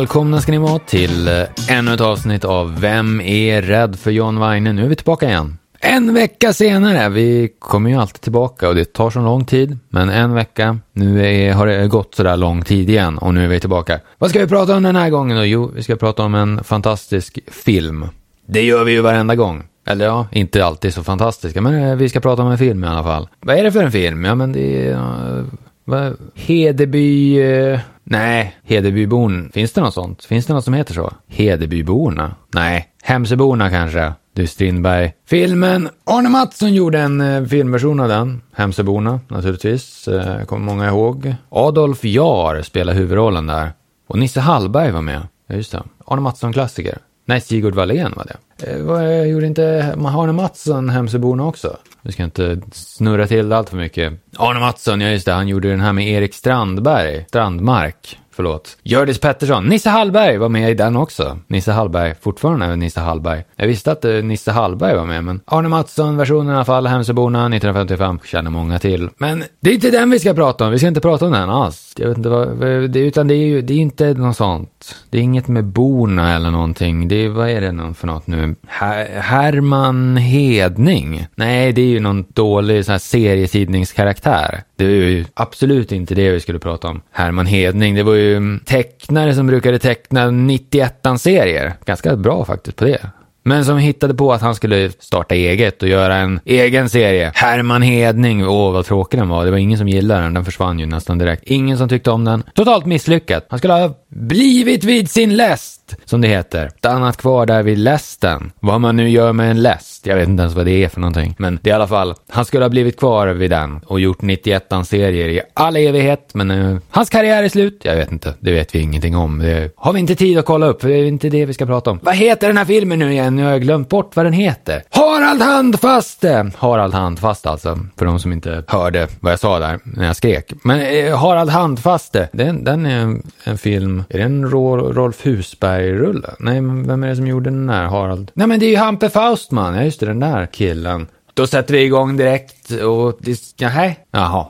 Välkomna ska ni vara till eh, ännu ett avsnitt av Vem är rädd för John Weine? Nu är vi tillbaka igen. En vecka senare, vi kommer ju alltid tillbaka och det tar så lång tid, men en vecka, nu är, har det gått sådär lång tid igen och nu är vi tillbaka. Vad ska vi prata om den här gången då? Jo, vi ska prata om en fantastisk film. Det gör vi ju varenda gång. Eller ja, inte alltid så fantastiska, men eh, vi ska prata om en film i alla fall. Vad är det för en film? Ja, men det är... Vad? Hedeby... Uh, nej, Hedebybon. Finns det något sånt? Finns det något som heter så? Hedebyborna? Nej, Hemsöborna kanske. Du Strindberg. Filmen. Arne Mattsson gjorde en eh, filmversion av den. Hemsöborna naturligtvis. Eh, kommer många ihåg. Adolf Jar spelar huvudrollen där. Och Nisse Hallberg var med. Ja, just det. Arne Mattsson-klassiker. Nej, Sigurd Wallén var det. Eh, vad, gjorde inte Arne Mattsson Hemsöborna också? Vi ska inte snurra till det allt för mycket. Arne Mattsson, ja just det, han gjorde den här med Erik Strandberg. Strandmark förlåt. Hjördis Pettersson. Nisse Hallberg var med i den också. Nisse Hallberg, fortfarande Nisse Hallberg. Jag visste att uh, Nisse Hallberg var med, men Arne Mattsson-versionen i alla fall, Hemsöborna 1955, känner många till. Men det är inte den vi ska prata om, vi ska inte prata om den alls. Jag vet inte vad, det, utan det är ju, det är inte något sånt. Det är inget med Borna eller någonting. Det är, vad är det för något nu? Her Herman Hedning? Nej, det är ju någon dålig sån här serietidningskaraktär. Det är ju absolut inte det vi skulle prata om. Herman Hedning, det var ju mm, tecknare som brukade teckna 91-serier. Ganska bra faktiskt på det. Men som hittade på att han skulle starta eget och göra en egen serie. Herman Hedning, åh vad tråkig den var. Det var ingen som gillade den, den försvann ju nästan direkt. Ingen som tyckte om den. Totalt misslyckat. Han skulle ha blivit vid sin läst, som det heter. Stannat kvar där vid lästen. Vad man nu gör med en läst, jag vet inte ens vad det är för någonting. Men det är i alla fall, han skulle ha blivit kvar vid den och gjort 91-serier i all evighet. Men uh, hans karriär är slut. Jag vet inte, det vet vi ingenting om. Det har vi inte tid att kolla upp, för det är inte det vi ska prata om. Vad heter den här filmen nu igen? Nu har jag glömt bort vad den heter. Harald Handfaste! Harald Handfaste alltså, för de som inte hörde vad jag sa där när jag skrek. Men eh, Harald Handfaste, den, den är en, en film, är det en Rolf Husberg? Husberg-rulle? Nej, men vem är det som gjorde den där? Harald? Nej, men det är ju Hampe Faustman, ja just det, den där killen. Då sätter vi igång direkt och... Jaha. Jaha.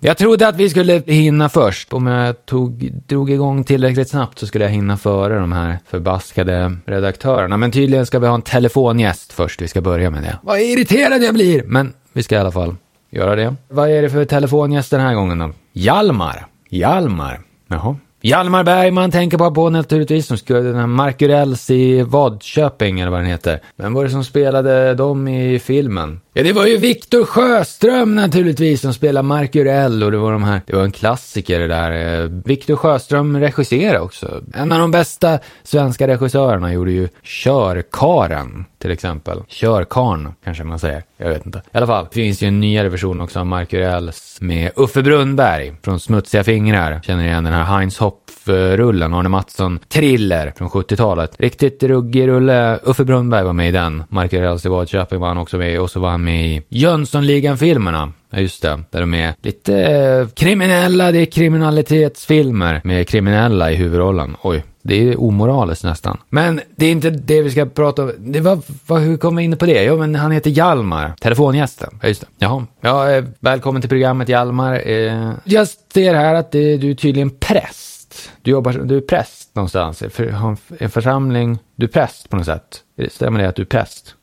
Jag trodde att vi skulle hinna först. Om jag tog, drog igång tillräckligt snabbt så skulle jag hinna före de här förbaskade redaktörerna. Men tydligen ska vi ha en telefongäst först. Vi ska börja med det. Vad irriterad jag blir! Men vi ska i alla fall göra det. Vad är det för telefongäst den här gången då? Hjalmar. Hjalmar. Jaha. Hjalmar Bergman tänker på, på naturligtvis, som skulle den här Markurells i Vadköping eller vad den heter. Vem var det som spelade dem i filmen? Ja, det var ju Viktor Sjöström naturligtvis som spelade Markurell och det var de här, det var en klassiker det där. Eh, Viktor Sjöström regisserade också. En av de bästa svenska regissörerna gjorde ju Körkaren till exempel. Körkarn kanske man säger. Jag vet inte. I alla fall, det finns ju en nyare version också av Markurells med Uffe Brunnberg från Smutsiga fingrar. Känner igen den här Heinz Hopf-rullen, Arne Mattsson, Thriller från 70-talet. Riktigt ruggig rulle. Uffe Brunnberg var med i den. Markurells i Vadköping var han också med i och så var han i Jönssonligan-filmerna. Ja, just det. Där de är lite eh, kriminella, det är kriminalitetsfilmer med kriminella i huvudrollen. Oj, det är omoraliskt nästan. Men det är inte det vi ska prata om. Det var, var, hur kom vi in på det? Jo, men han heter Hjalmar. Telefongästen. Ja, just det. Jaha. Ja, eh, välkommen till programmet Hjalmar. Eh, jag ser här att det, du är tydligen präst. Du jobbar, du är präst någonstans. För, en församling. Du är präst på något sätt. Stämmer det att du är präst?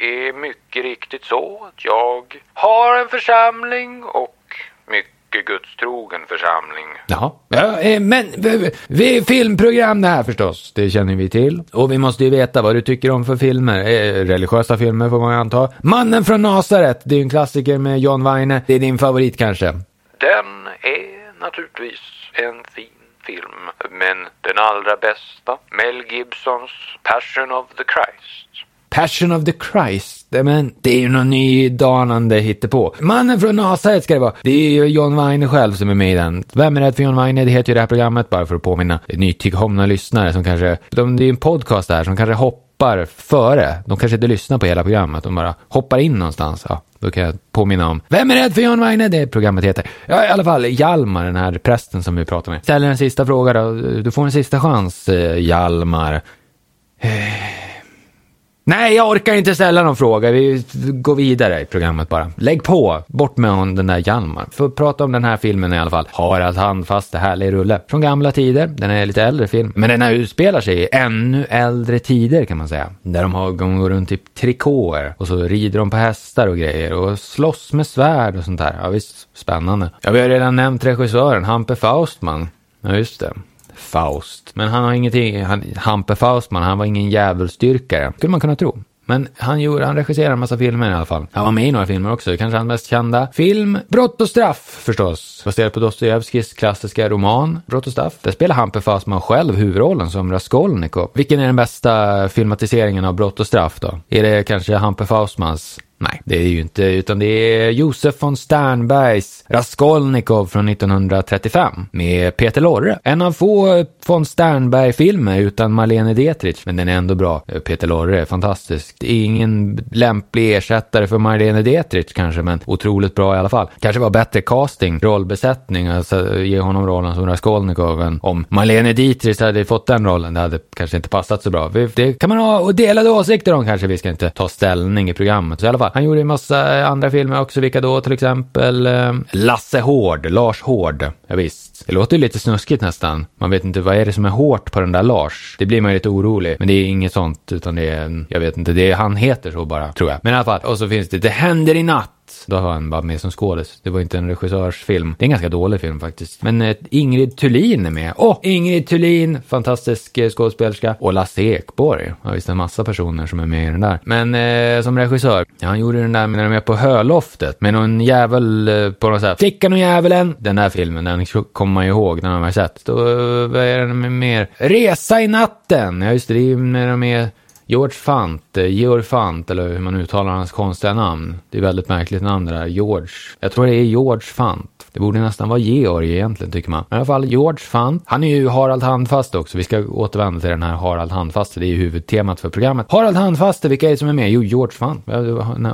Är mycket riktigt så att jag har en församling och mycket gudstrogen församling. Jaha. Ja, eh, men vi är filmprogram det här förstås. Det känner vi till. Och vi måste ju veta vad du tycker om för filmer. Eh, religiösa filmer får man anta. Mannen från Nasaret. Det är ju en klassiker med John Weine. Det är din favorit kanske? Den är naturligtvis en fin film. Men den allra bästa, Mel Gibsons Passion of the Christ. Passion of the Christ. Men det är ju någon nydanande hittepå. Mannen från Nasaret ska det vara. Det är ju John Weine själv som är med i den. Vem är rädd för John Weine? Det heter ju det här programmet bara för att påminna nytillkomna lyssnare som kanske, de, det är ju en podcast där som kanske hoppar före. De kanske inte lyssnar på hela programmet, de bara hoppar in någonstans. Ja, då kan jag påminna om. Vem är rädd för John Weine? Det programmet heter. Ja, i alla fall Hjalmar, den här prästen som vi pratar med. Ställer en sista fråga då. Du får en sista chans, eh, Hjalmar. Eh, Nej, jag orkar inte ställa någon fråga. Vi går vidare i programmet bara. Lägg på. Bort med hon, den där Hjalmar. För att prata om den här filmen i alla fall. Harald Handfast, det härlig rulle. Från gamla tider. Den är lite äldre film. Men den här utspelar sig i ännu äldre tider kan man säga. Där de har de går runt i trikåer. Och så rider de på hästar och grejer. Och slåss med svärd och sånt där. Ja visst, spännande. Ja, vi har redan nämnt regissören, Hampe Faustman. Ja, just det. Faust. Men han har ingenting, han, Hampe Faustman, han var ingen djävulsdyrkare. Skulle man kunna tro. Men han, gjorde, han regisserade en massa filmer i alla fall. Han var med i några filmer också, kanske hans mest kända film Brott och straff förstås. Baserad på Dostojevskijs klassiska roman Brott och straff. Där spelar Hampe Faustman själv huvudrollen som Raskolnikov. Vilken är den bästa filmatiseringen av Brott och straff då? Är det kanske Hampe Faustmans Nej, det är ju inte, utan det är Josef von Sternbergs Raskolnikov från 1935 med Peter Lorre. En av få eh, von Sternberg-filmer utan Marlene Dietrich, men den är ändå bra. Eh, Peter Lorre är fantastisk. Det är ingen lämplig ersättare för Marlene Dietrich kanske, men otroligt bra i alla fall. Kanske var bättre casting, rollbesättning, alltså eh, ge honom rollen som Raskolnikov än om Marlene Dietrich hade fått den rollen. Det hade kanske inte passat så bra. Det kan man ha delade åsikter om kanske. Vi ska inte ta ställning i programmet. Så i alla fall, han gjorde en massa eh, andra filmer också, vilka då till exempel eh, Lasse Hård, Lars Hård. Ja, visst. Det låter ju lite snuskigt nästan. Man vet inte vad är det som är hårt på den där Lars. Det blir man ju lite orolig. Men det är inget sånt, utan det är, jag vet inte, det är, han heter så bara, tror jag. Men i alla fall, och så finns det Det händer i natt. Då har han bara med som skådis. Det var inte en regissörsfilm. Det är en ganska dålig film faktiskt. Men eh, Ingrid Thulin är med. Åh, oh, Ingrid Thulin, fantastisk eh, skådespelerska. Och Lasse Ekborg. Ja, visst en massa personer som är med i den där. Men eh, som regissör, ja, han gjorde den där när de är på Höloftet. Med någon jävel eh, på något sätt. Flickan och djävulen. Den där filmen, den kommer man ju ihåg när man har sett. Då, eh, vad är den mer? Resa i natten. Ja, just det, det är när de är George Fant, eh, Georg Fant, eller hur man uttalar hans konstiga namn. Det är väldigt märkligt namn det där, George. Jag tror det är George Fant. Det borde nästan vara Georg egentligen tycker man. Men i alla fall George Fant. Han är ju Harald Handfast också. Vi ska återvända till den här Harald Handfaste. Det är ju huvudtemat för programmet. Harald Handfaste, vilka är det som är med? Jo, George Fant.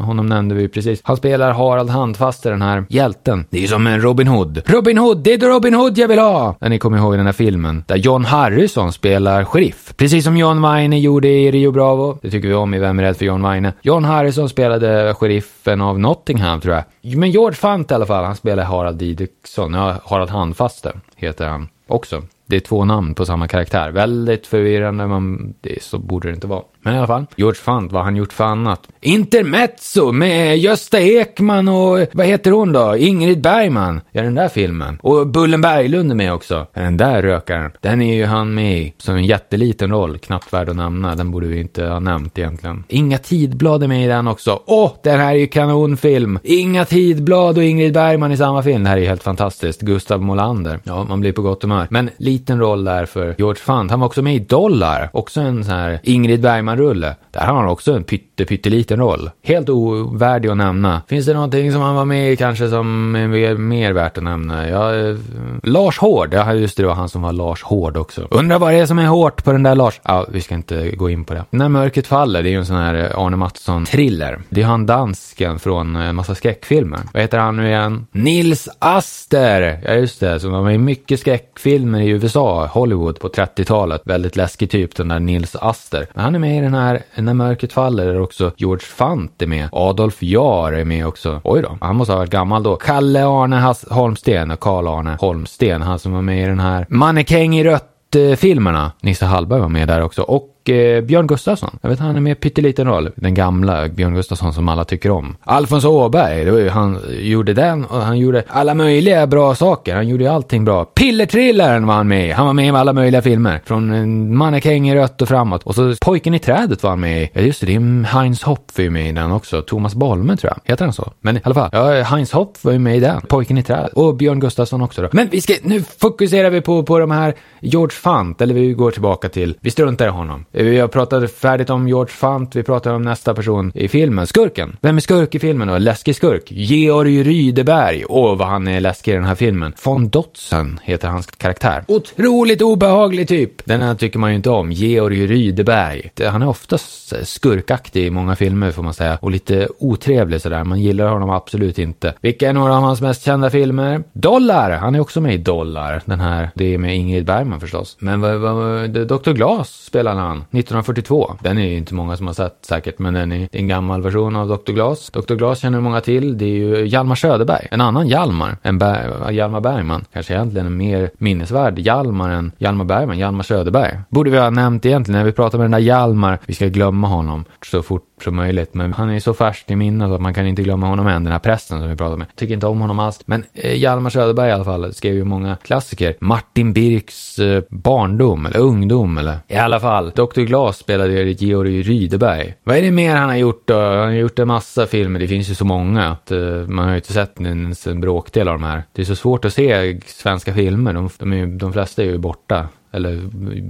Honom nämnde vi precis. Han spelar Harald Handfaste, den här hjälten. Det är ju som en Robin Hood. Robin Hood, det är Robin Hood jag vill ha! När ni kommer ihåg den här filmen. Där John Harrison spelar sheriff. Precis som John Wayne gjorde i Rio Bravo. Det tycker vi om i Vem är rädd för John Wayne. John Harrison spelade sheriffen av Nottingham tror jag. Men George Fant i alla fall, han spelar Harald Didriksson. Ja, Harald Handfaste heter han också. Det är två namn på samma karaktär. Väldigt förvirrande, men det, så borde det inte vara. Men i alla fall, George Fant, vad har han gjort för annat? Intermezzo med Gösta Ekman och vad heter hon då? Ingrid Bergman. Ja, den där filmen. Och Bullen Berglund är med också. Den där rökaren. Den är ju han med i. Som en jätteliten roll, knappt värd att nämna. Den borde vi inte ha nämnt egentligen. Inga Tidblad är med i den också. Åh, den här är ju kanonfilm. Inga Tidblad och Ingrid Bergman i samma film. Det här är ju helt fantastiskt. Gustav Molander. Ja, man blir på gott humör. Men liten roll där för George Fant. Han var också med i Dollar. Också en sån här Ingrid Bergman rulle. Där har han också en pytte, pytteliten roll. Helt ovärdig att nämna. Finns det någonting som han var med i kanske som är mer, mer värt att nämna? Ja, eh, Lars Hård. Ja, just det, det var han som var Lars Hård också. Undrar vad det är som är hårt på den där Lars. Ja, vi ska inte gå in på det. När mörkret faller, det är ju en sån här eh, Arne Mattsson-thriller. Det är han dansken från eh, en massa skräckfilmer. Vad heter han nu igen? Nils Aster! Ja, just det, som var med i mycket skräckfilmer i USA, Hollywood på 30-talet. Väldigt läskig typ, den där Nils Aster. Men han är med i den här När mörkret faller är också George Fant är med. Adolf Jahr är med också. Oj då, han måste ha varit gammal då. Kalle Arne Holmsten och Karl Arne Holmsten, han som var med i den här Mannekäng i rött eh, filmerna. Nisse Hallberg var med där också. Och eh, Björn Gustafsson. Jag vet han är med pytteliten roll. Den gamla Björn Gustafsson som alla tycker om. Alfons Åberg, det var ju, han gjorde den och han gjorde alla möjliga bra saker. Han gjorde ju allting bra. Pillertrillaren var han med i. Han var med i alla möjliga filmer. Från eh, Mannekäng i rött och framåt. Och så Pojken i trädet var han med i. Ja just det, det är Heinz Hopp var ju med i den också. Thomas Bolme tror jag. Heter han så? Men i alla fall, ja, Heinz Hopp var ju med i den. Pojken i trädet. Och Björn Gustafsson också då. Men vi ska, nu fokuserar vi på, på de här George Fant, eller vi går tillbaka till, vi struntar i honom. Eh, vi har pratat färdigt om George Fant, vi pratar om nästa person i filmen, skurken. Vem är skurk i filmen då? Läskig skurk? Georg Rydeberg. Åh, vad han är läskig i den här filmen. Von Dotzen heter hans karaktär. Otroligt obehaglig typ. Den här tycker man ju inte om. Georg Rydeberg. Han är oftast skurkaktig i många filmer får man säga. Och lite otrevlig sådär. Man gillar honom absolut inte. Vilka är några av hans mest kända filmer? Dollar! Han är också med i Dollar. Den här, det är med Ingrid Bergman förstås. Men vad, vad, Dr. Glas spelar han. 1942. Den är ju inte många som har sett säkert, men den är, en gammal version av Dr. Glas. Dr. Glas känner många till. Det är ju Hjalmar Söderberg, en annan Hjalmar En Ber Hjalmar Bergman. Kanske egentligen en mer minnesvärd Hjalmar än Hjalmar Bergman, Hjalmar Söderberg. Borde vi ha nämnt egentligen när vi pratar med den där Hjalmar. Vi ska glömma honom så fort som möjligt. Men han är så färsk i minnet att man kan inte glömma honom än, den här prästen som vi pratade med. Tycker inte om honom alls. Men eh, Hjalmar Söderberg i alla fall skrev ju många klassiker. Martin Birks eh, barndom eller ungdom eller i alla fall. Dr. Glas spelade ju Georg Rydeberg. Vad är det mer han har gjort då? Han har gjort en massa filmer. Det finns ju så många att eh, man har ju inte sett ens en bråkdel av de här. Det är så svårt att se svenska filmer. De, de, är, de flesta är ju borta eller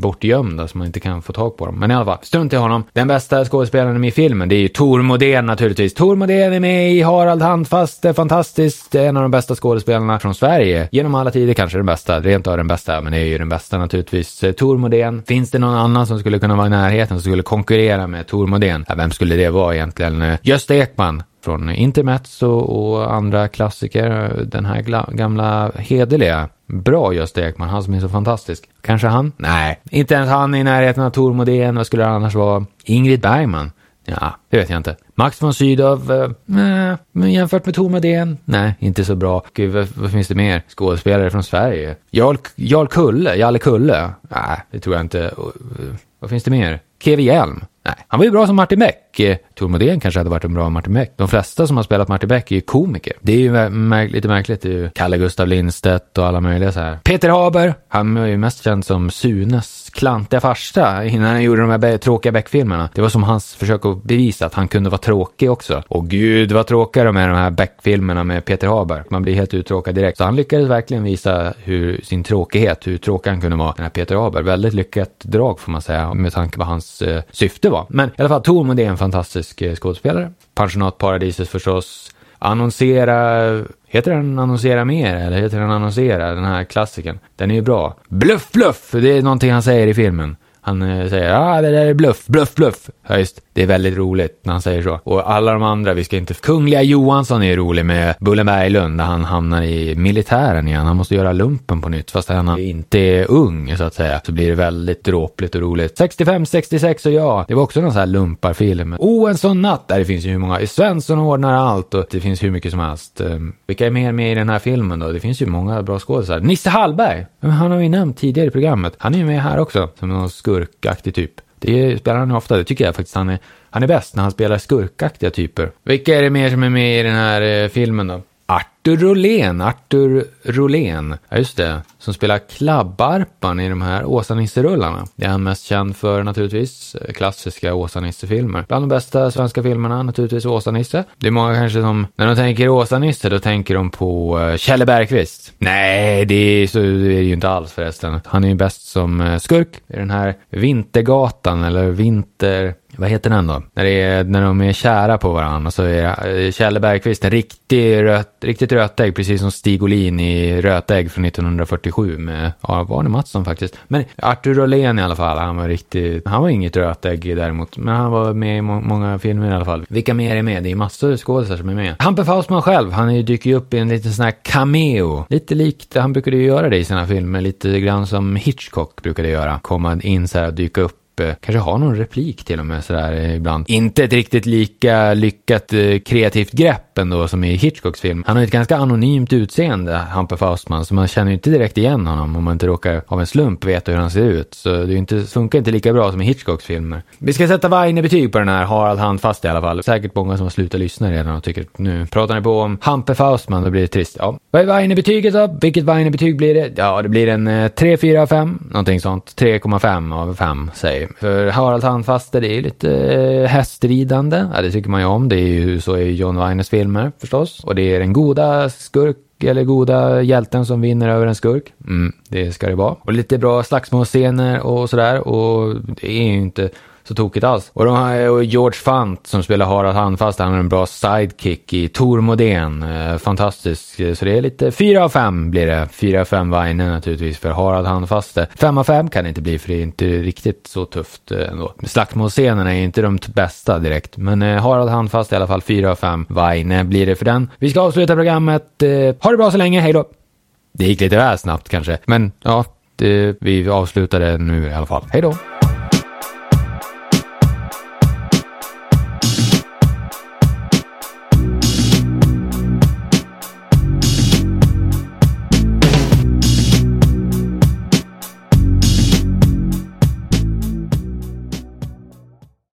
bortgömda så man inte kan få tag på dem. Men i alla fall, strunt i honom. Den bästa skådespelaren i filmen, det är ju Tor Modén naturligtvis. Tor Modén är med i Harald Handfast, det är fantastiskt. Det är en av de bästa skådespelarna från Sverige. Genom alla tider kanske den bästa, rent av den bästa, men det är ju den bästa naturligtvis. Tor Modén. Finns det någon annan som skulle kunna vara i närheten som skulle konkurrera med Tor Modén? Ja, vem skulle det vara egentligen? Gösta Ekman från Intermezzo och andra klassiker. Den här gamla hederliga Bra Gösta Ekman, han som är så fantastisk. Kanske han? Nej, inte ens han i närheten av Tor Modén. Vad skulle det annars vara? Ingrid Bergman? Ja, det vet jag inte. Max von Sydow? Eh, men jämfört med Tor Modén? Nej, inte så bra. Gud, vad, vad, finns det mer? Skådespelare från Sverige? Jarl, Jarl Kulle? Jalle Kulle? Nej, det tror jag inte. Eh, vad finns det mer? Kevin Hjelm? Nej, han var ju bra som Martin Beck. Eh, Tor Modén kanske hade varit en bra Martin Beck. De flesta som har spelat Martin Beck är ju komiker. Det är ju märk lite märkligt. Det är ju Kalle Gustav Lindstedt och alla möjliga så här. Peter Haber, han var ju mest känd som Sunes klantiga farsa innan han gjorde de här tråkiga Beck-filmerna. Det var som hans försök att bevisa att han kunde vara tråkig också. Och gud vad tråkiga de är de här Beck-filmerna med Peter Haber. Man blir helt uttråkad direkt. Så han lyckades verkligen visa hur sin tråkighet, hur tråkig han kunde vara, den här Peter Haber. Väldigt lyckat drag får man säga med tanke på vad hans eh, syfte var. Men i alla fall, Tormund är en fantastisk eh, skådespelare. Pensionatparadiset förstås. Annonsera, heter den Annonsera mer eller heter den Annonsera, den här klassikern? Den är ju bra. Bluff, bluff! Det är någonting han säger i filmen. Han eh, säger ja ah, det där är bluff, bluff, bluff. Ja, just det är väldigt roligt när han säger så. Och alla de andra, vi ska inte... Kungliga Johansson är rolig med Bullen Berglund när han hamnar i militären igen. Han måste göra lumpen på nytt fast han inte är ung så att säga. Så blir det väldigt dråpligt och roligt. 65, 66 och ja, det var också någon sån här lumparfilm. Oh, en sån natt! Där det finns ju hur många. Svensson ordnar allt och det finns hur mycket som helst. Ehm, vilka är mer med i den här filmen då? Det finns ju många bra skådespelare. Nisse Hallberg! Han har vi nämnt tidigare i programmet. Han är ju med här också som någon skurkaktig typ. Det spelar han ofta, det tycker jag faktiskt han är, han är bäst när han spelar skurkaktiga typer. Vilka är det mer som är med i den här eh, filmen då? Artur Rolén, Artur Rolén, ja just det, som spelar klabbarpan i de här Åsa-Nisse-rullarna. Det är han mest känd för naturligtvis, klassiska Åsa-Nisse-filmer. Bland de bästa svenska filmerna naturligtvis Åsa-Nisse. Det är många kanske som, när de tänker Åsa-Nisse, då tänker de på uh, Kjelle Bergqvist. Nej, det är, så, det är ju inte alls förresten. Han är ju bäst som uh, skurk i den här Vintergatan, eller Vinter vad heter den då? När, det är, när de är kära på varandra så är Kjelle Bergqvist en riktig röt, riktigt rötägg, precis som Stig Olin i Rötägg från 1947 med ja, Arne Mattsson faktiskt. Men Artur Åhlén i alla fall, han var riktigt, han var inget rötägg däremot, men han var med i må många filmer i alla fall. Vilka mer är med? Det är massor av skådespelare som är med. Hampe Faustman själv, han dyker ju upp i en liten sån här cameo. Lite likt, han brukade ju göra det i sina filmer, lite grann som Hitchcock brukade göra. Komma in så här och dyka upp Typ, eh, kanske har någon replik till och med sådär eh, ibland. Inte ett riktigt lika lyckat eh, kreativt grepp ändå som i Hitchcocks film. Han har ett ganska anonymt utseende, Hampe Faustman, så man känner ju inte direkt igen honom om man inte råkar av en slump veta hur han ser ut. Så det inte, funkar inte lika bra som i Hitchcocks filmer. Vi ska sätta Weine-betyg på den här Harald Handfast i alla fall. Säkert många som har slutat lyssna redan och tycker att nu pratar ni på om Hampe Faustman, då blir det trist. Ja. Vad är Weiner-betyget då? Vilket Weiner-betyg blir det? Ja, det blir en 3, 4, 5, någonting sånt. 3,5 av 5 säger för Harald Handfaste, det är lite eh, hästridande. Ja, det tycker man ju om. Det är ju så i John Weines filmer förstås. Och det är den goda skurk eller goda hjälten som vinner över en skurk. Mm, det ska det vara. Och lite bra slagsmålscener och sådär. Och det är ju inte så tokigt alls. Och, de har, och George Fant som spelar Harald Handfast, han har en bra sidekick i Tor Modén. Eh, fantastisk. Så det är lite 4 av 5 blir det. 4 av 5 Weine naturligtvis för Harald Handfaste. 5 av 5 kan det inte bli för det är inte riktigt så tufft eh, ändå. Slagsmålscenerna är inte de bästa direkt. Men eh, Harald Handfast i alla fall 4 av 5 Weine blir det för den. Vi ska avsluta programmet. Eh, ha det bra så länge, hej då! Det gick lite väl snabbt kanske, men ja, det, vi avslutar det nu i alla fall. Hej då!